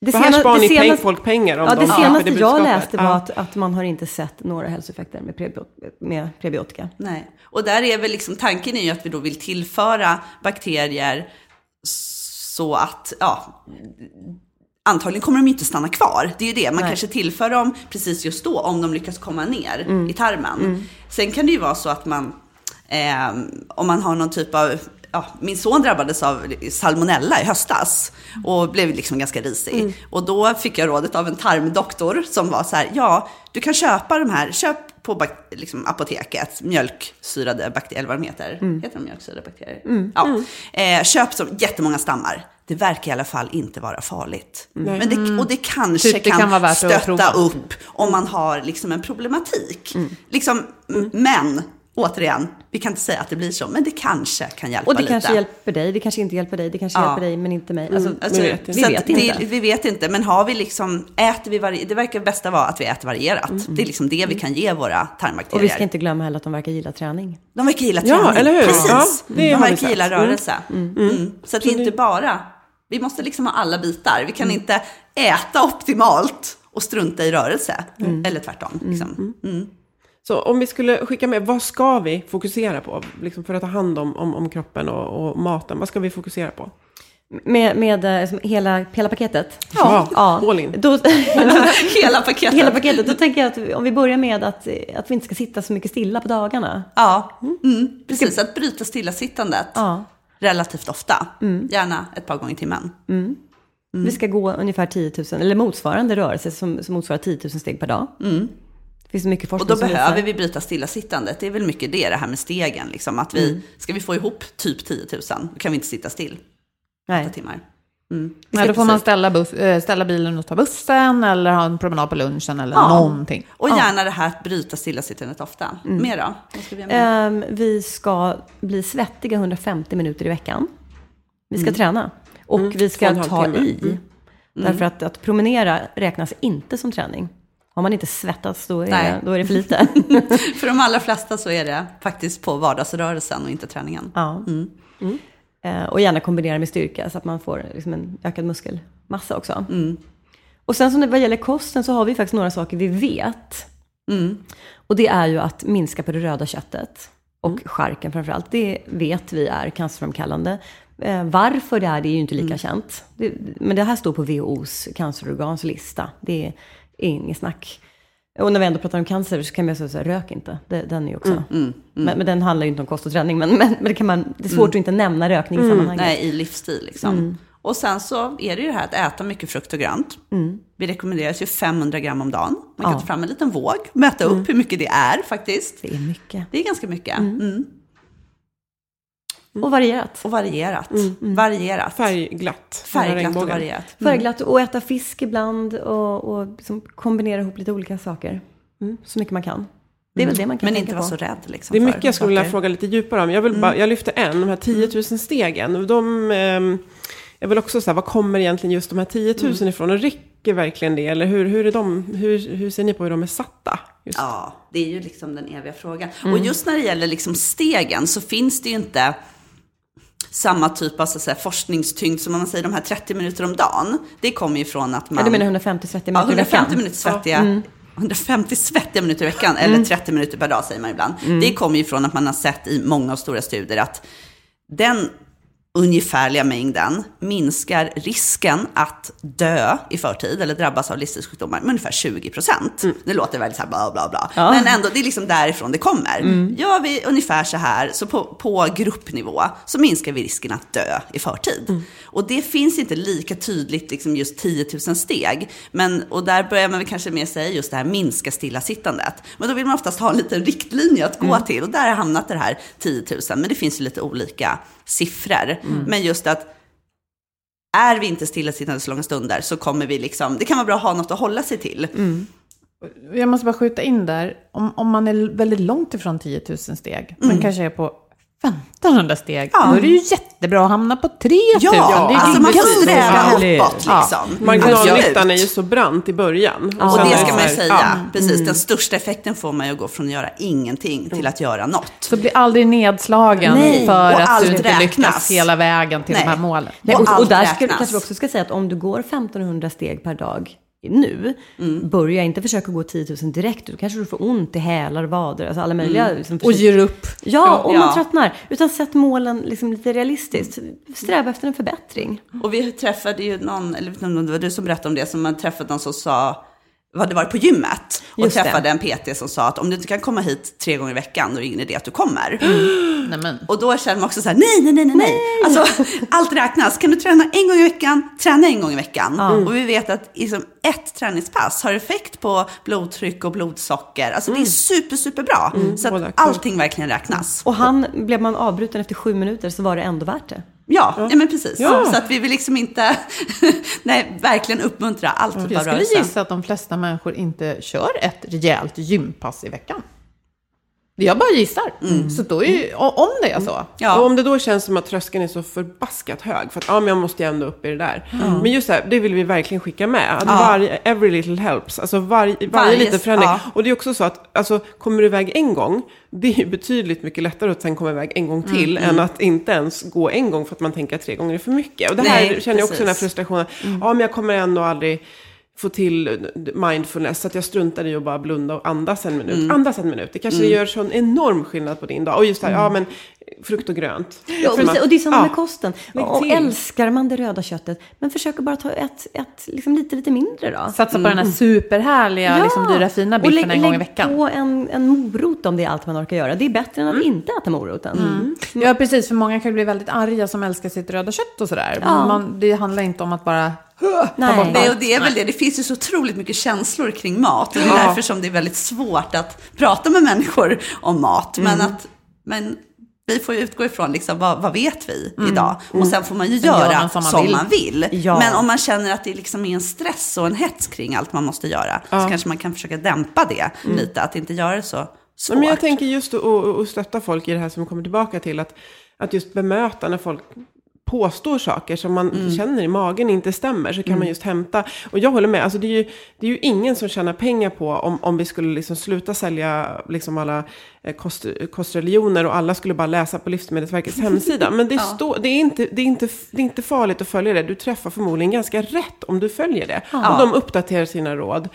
S6: Det
S3: För här spar ni peng,
S6: senaste-
S3: folk pengar om
S6: Ja,
S3: de
S6: det senaste jag
S3: budskapet.
S6: läste var
S3: Ja.
S6: att, att man har inte sett några hälsoeffekter med, prebiot med prebiotika.
S5: Nej. Och där är väl liksom tanken är ju att vi då vill tillföra bakterier så att, ja, antagligen kommer de inte stanna kvar. Det är ju det, man
S6: Nej.
S5: kanske tillför dem precis just då om de lyckas komma ner i tarmen. Sen kan det ju vara så att man, eh, om man har någon typ av Ja, min son drabbades av salmonella i höstas och blev liksom ganska risig. Och då fick jag rådet av en tarmdoktor som var så här, ja, du kan köpa de här, köp på liksom, apoteket, mjölksyrade bakterier, eller vad de heter. Heter de mjölksyrade bakterier? Ja. Eh, köp som jättemånga stammar. Det verkar i alla fall inte vara farligt. Men det, och det kanske
S4: Typ, det
S5: kan,
S4: kan
S5: stötta upp om man har liksom en problematik. Liksom, Men, återigen, vi kan inte säga att det blir så, men det kanske kan hjälpa
S6: Och det
S5: lite.
S6: kanske hjälper dig, det kanske inte hjälper dig, det kanske
S5: Ja.
S6: hjälper dig men inte mig. Alltså,
S5: Alltså,
S3: Vi vet inte.
S6: vi vet inte.
S5: Det, vi vet inte, men har vi liksom, äter vi varje, det verkar bästa vara att vi äter varierat. Det är liksom det vi kan ge våra tarmbakterier.
S6: och vi ska inte glömma heller att de verkar gilla träning.
S5: De verkar gilla
S3: Ja,
S5: träning.
S3: eller hur?
S5: Precis.
S3: Ja,
S5: de verkar gilla
S3: Mm.
S5: rörelse. Mm. Så att det är inte bara, vi måste liksom ha alla bitar. Vi kan inte äta optimalt och strunta i rörelse. Eller tvärtom. Liksom. Mm.
S3: Så om vi skulle skicka med, vad ska vi fokusera på? Liksom för att ta hand om, om, om kroppen och, och maten, vad ska vi fokusera på?
S6: Med, med eh, hela, hela paketet?
S3: Ja,
S6: ja.
S3: all in.
S6: Då, *laughs*
S5: Hela paketet.
S6: hela paketet, då tänker jag att om vi börjar med att, eh, att vi inte ska sitta så mycket stilla på dagarna.
S5: Ja, mm. precis. Att bryta stillasittandet
S6: Ja.
S5: relativt ofta. Gärna ett par gånger i timmen.
S6: Vi ska gå ungefär 10 000, eller motsvarande rörelse som, som motsvarar 10 000 steg per dag. Det finns mycket
S5: Och
S6: forskning
S5: då
S6: som
S5: behöver
S6: visar.
S5: vi bryta stillasittandet. Det är väl mycket det, det här med stegen. Liksom. Att vi, Ska vi få ihop typ 10 000, då kan vi inte sitta still
S6: Nej.
S5: timmar. Mm.
S4: Nej, då får man ställa, buss, eh, ställa bilen och ta bussen eller ha en promenad på lunchen eller
S5: Ja.
S4: någonting.
S5: Och gärna det här att bryta stillasittandet ofta. Mer då? Vad ska vi?
S6: Ehm, vi ska bli svettiga 150 minuter i veckan. Vi ska
S5: Mm.
S6: träna. Och vi
S3: och en
S6: ska ta i.
S3: Mm.
S6: Därför att, att promenera räknas inte som träning. Har man inte svettats då är,
S5: Nej.
S6: det, då är det för lite. *laughs*
S5: För de allra flesta så är det faktiskt på vardagsrörelsen och inte träningen.
S6: ja. Eh, och gärna kombinera med styrka så att man får liksom en ökad muskelmassa också. Och sen som det, vad gäller kosten så har vi faktiskt några saker vi vet. Och det är ju att minska på det röda köttet. Och charken framförallt. Det vet vi är cancerframkallande. Eh, varför det är det är ju inte lika känt. Det, men det här står på WHOs cancerorgans lista. Det är inget snack. Och när vi ändå pratar om cancer så kan man säga så här, rök inte. Det, den är ju också. Men, men den handlar ju inte om kost och träning. Men, men, men det, kan man, det är svårt att inte nämna rökning i sammanhanget.
S5: Nej, i livsstil liksom. Och sen så är det ju det här att äta mycket frukt och grönt. Vi rekommenderas ju 500 gram om dagen. Man kan
S6: Ja.
S5: ta fram en liten våg, mäta upp hur mycket det är faktiskt.
S6: Det är mycket.
S5: Det är ganska mycket. Mm.
S6: Och varierat.
S5: Och varierat. Varierat.
S3: Färgglatt.
S5: Färgglatt och varierat.
S6: Färgglatt och äta fisk ibland och, och liksom kombinera ihop lite olika saker. Så mycket man kan. Det är väl det man kan
S5: Men inte vara
S6: på.
S5: så rädd liksom.
S3: Det är mycket jag skulle vilja fråga lite djupare om. Jag, vill bara, jag lyfte en, de här 10 000 stegen. De ehm, är väl också så här, vad kommer egentligen just de här 10 000 ifrån? Och räcker verkligen det? Eller hur, hur, är de, hur, hur ser ni på hur de är satta? Just.
S5: Ja, det är ju liksom den eviga frågan. Och just när det gäller liksom stegen så finns det ju inte... samma typ av så att säga, forskningstyngd som om man säger de här 30 minuter om dagen. Det kommer ju från att man...
S6: Ja, du menar 150 svettiga minuter i veckan?
S5: 150 minuter svettiga. 150 svettiga minuter i veckan, eller 30 minuter per dag säger man ibland. Det kommer ju från att man har sett i många och stora studier att den ungefärliga mängden minskar risken att dö i förtid eller drabbas av livsstilssjukdomar med ungefär 20 procent. Det låter väldigt så här bla bla bla. Men ändå, det är liksom därifrån det kommer. Gör vi ungefär så här, så på, på gruppnivå, så minskar vi risken att dö i förtid. Och det finns inte lika tydligt, liksom just 10 000 steg. Men, och där börjar man väl kanske mer säga just det här minska stillasittandet. Men då vill man oftast ha en liten riktlinje att gå till. Och där har hamnat det här 10 000. Men det finns ju lite olika siffror. Men just att är vi inte stillasittande så långa stunder så kommer vi liksom, det kan vara bra att ha något att hålla sig till.
S4: Jag måste bara skjuta in där. Om, om man är väldigt långt ifrån 10 000 steg, men kanske är på 1500 steg,
S5: Ja.
S4: då är det ju jättebra att hamna på 3000.
S5: Ja,
S4: det är ju
S5: alltså man får
S4: gigantiskt
S5: sträva uppåt
S4: Ja.
S5: liksom.
S3: Marginalnyttan är ju så brant i början.
S5: Och
S3: sen
S5: det ska man ju säga.
S3: ja.
S5: Precis, den största effekten får man ju att gå från att göra ingenting till att göra något.
S4: Så bli aldrig nedslagen
S5: Nej,
S4: för
S5: och
S4: att du inte
S5: räknas.
S4: lyckas hela vägen till
S5: Nej.
S4: de här målen.
S6: Nej,
S5: Och
S6: och, och där ska, kanske vi också ska säga att om du går 1500 steg per dag nu, börja inte försöka gå 10 000 direkt. Då kanske du får ont i hälar, vader, alltså alla möjliga. Liksom,
S4: Och ger upp.
S6: Ja, och
S5: Ja.
S6: man tröttnar. Utan sätt målen liksom lite realistiskt. Sträva efter en förbättring.
S5: Och vi träffade ju någon, eller vet inte om det var du som berättade om det, som man träffade någon som sa, hade varit på gymmet och
S6: Just det.
S5: träffade en PT som sa att om du inte kan komma hit tre gånger i veckan, då är det ingen idé att du kommer.
S4: Nej, men.
S5: Och då känner man också så här, nej, nej, nej, nej, nej. Alltså, allt räknas. Kan du träna en gång i veckan, träna en gång i veckan. Och vi vet att liksom, ett träningspass har effekt på blodtryck och blodsocker. Alltså det är super, super bra. Så
S3: Båda
S5: att allting verkligen räknas.
S6: Och han, blev man avbruten efter sju minuter så var det ändå värt det.
S5: Ja, ja. men precis.
S3: Ja.
S5: Så att vi vill liksom inte, *laughs* nej, verkligen uppmuntra all typ
S4: Jag
S5: av
S4: skulle
S5: rörelse.
S4: gissa att de flesta människor inte kör ett rejält gympass i veckan. Jag bara gissar. Så då är ju, o- om det är så.
S5: Ja.
S3: Och om det då känns som att tröskeln är så förbaskat hög, för att ja, men jag måste ju ändå upp i det där. Men just det här, det vill vi verkligen skicka med. Att varje, every little helps. Alltså varje, varje,
S5: Varje-
S3: liten förändring.
S5: ja.
S3: Och det är också så att, alltså, kommer du iväg en gång, det är ju betydligt mycket lättare att sen komma iväg en gång till, än att inte ens gå en gång för att man tänker att tre gånger är för mycket. Och det här
S5: Nej,
S3: känner jag också den här frustrationen. Ja, men jag kommer ändå aldrig få till mindfulness, så att jag struntar i att bara blunda och andas en minut. Andas en minut, det kanske gör sån enorm skillnad på din dag. Och just det här, ja men frukt och grönt.
S6: Ja, och, precis, och det är samma
S3: Ja.
S6: med kosten.
S3: Lägg
S6: Och
S3: till.
S6: älskar man det röda köttet, men försök att bara ta ett, ett liksom lite, lite mindre då.
S4: Satsa på den här superhärliga, liksom, dyra, fina
S6: och
S4: biffen
S6: lägg,
S4: en gång i
S6: lägg
S4: veckan.
S6: på en, en morot om det är allt man orkar göra. Det är bättre än att inte äta moroten.
S4: Ja, precis. För många kan bli väldigt arga som älskar sitt röda kött och sådär.
S6: Ja.
S4: Man, det handlar inte om att bara...
S6: Nej.
S5: Nej, och det är väl det. Det finns ju så otroligt mycket känslor kring mat. Och det är
S3: Ja.
S5: därför som det är väldigt svårt att prata med människor om mat. Men, att, men vi får ju utgå ifrån liksom, vad, vad vet vi idag? Och sen får man ju göra
S4: man som
S5: som
S4: man vill.
S5: vill.
S6: Ja.
S5: Men om man känner att det liksom är en stress och en hets kring allt man måste göra, så kanske man kan försöka dämpa det lite. Att inte göra det så svårt.
S3: Men jag tänker just att stötta folk i det här som vi kommer tillbaka till. Att, att just bemöta när folk påstår saker som man
S5: Mm.
S3: känner i magen inte stämmer. Så kan man just hämta. Och jag håller med. Alltså det, är ju, det är ju ingen som tjänar pengar på om, om vi skulle liksom sluta sälja liksom alla eh, kost, kostreligioner. Och alla skulle bara läsa på Livsmedelsverkets hemsida. Men det, *laughs* står, det, är inte, det, är inte, det är inte farligt att följa det. Du träffar förmodligen ganska rätt om du följer det. Och de uppdaterar sina råd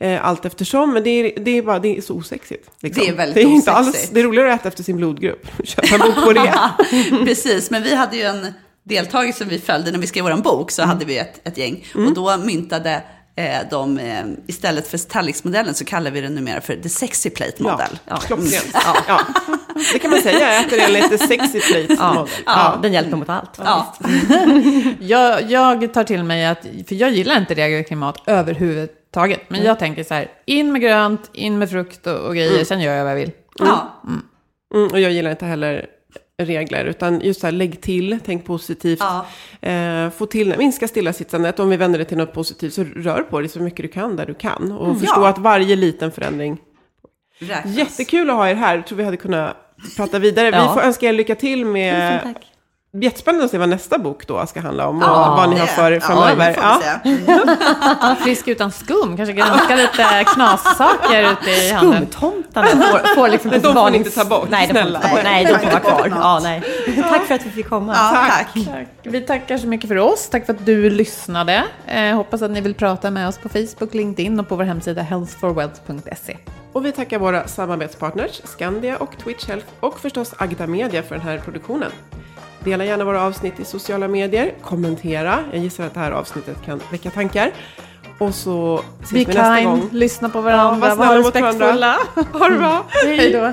S3: eh, allt eftersom. Men det är, det är, bara, det är så osexigt. liksom.
S5: Det är väldigt
S3: det är inte alls,
S5: osexigt.
S3: Det är roligare att äta efter sin blodgrupp. *laughs* Köpa en bok på det. *laughs*
S5: Precis, men vi hade ju en deltagare som vi följde när vi skrev vår bok, så hade vi ett, ett gäng. Och då myntade eh, de, eh, istället för tallriksmodellen så kallar vi den numera för the sexy plate
S3: Ja,
S5: model.
S3: ja. klockrent. Ja. Ja. Det kan man säga, jag äter en lite sexy plate model.
S6: Ja, den hjälper mot allt.
S5: Ja. *laughs*
S4: Jag, jag tar till mig att, för jag gillar inte regler kring mat överhuvudtaget. Men jag tänker så här, in med grönt, in med frukt och, och grejer, sen gör jag vad jag vill.
S5: Ja.
S3: Mm, och jag gillar inte heller regler, utan just så här, lägg till, tänk positivt.
S5: Ja.
S3: Eh, få till, minska stillasittandet. Om vi vänder det till något positivt, så rör på dig så mycket du kan där du kan. Och förstå
S5: Ja.
S3: att varje liten förändring
S5: Räknas.
S3: Jättekul att ha er här. Jag tror vi hade kunnat prata vidare.
S6: Ja.
S3: Vi får önska er lycka till med. Jättespännande att se vad nästa bok då ska handla om och
S4: Ja,
S3: vad ni har för er framöver.
S5: Ja,
S3: Ja. *laughs*
S4: Frisk utan skum, kanske granska *laughs* lite knassaker ute i handeln.
S6: Skumtomtarna *laughs* får, får liksom
S3: de får ni inte ta bort,
S6: Nej, de får. Nej, de får vara kvar. Ja, nej. Tack för att vi fick komma.
S5: Ja, tack.
S4: Tack. Vi tackar så mycket för oss. Tack för att du lyssnade. Eh, hoppas att ni vill prata med oss på Facebook, LinkedIn och på vår hemsida healthforwealth.se.
S3: Och vi tackar våra samarbetspartners Skandia och Twitch Health och förstås Agda Media för den här produktionen. Dela gärna våra avsnitt i sociala medier, kommentera. Jag gissar att det här avsnittet kan väcka tankar. Och så ses
S4: Be
S3: vi nästa
S4: kind,
S3: gång.
S4: lyssna på
S3: Ja,
S4: varandra,
S3: var
S4: var
S3: varandra.
S4: respektfulla.
S3: Ha det bra!
S4: Hej då.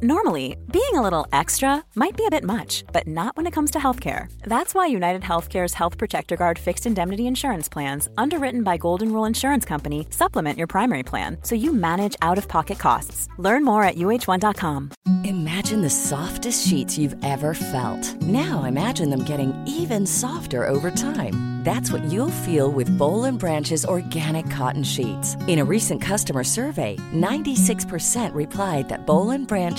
S2: Normally, being a little extra might be a bit much, but not when it comes to healthcare. That's why United Healthcare's Health Protector Guard fixed indemnity insurance plans, underwritten by Golden Rule Insurance Company, supplement your primary plan so you manage out of pocket costs. Learn more at uh1.com.
S7: Imagine the softest sheets you've ever felt. Now imagine them getting even softer over time. That's what you'll feel with Bowl and Branch's organic cotton sheets. In a recent customer survey, 96% replied that Bowl and Branch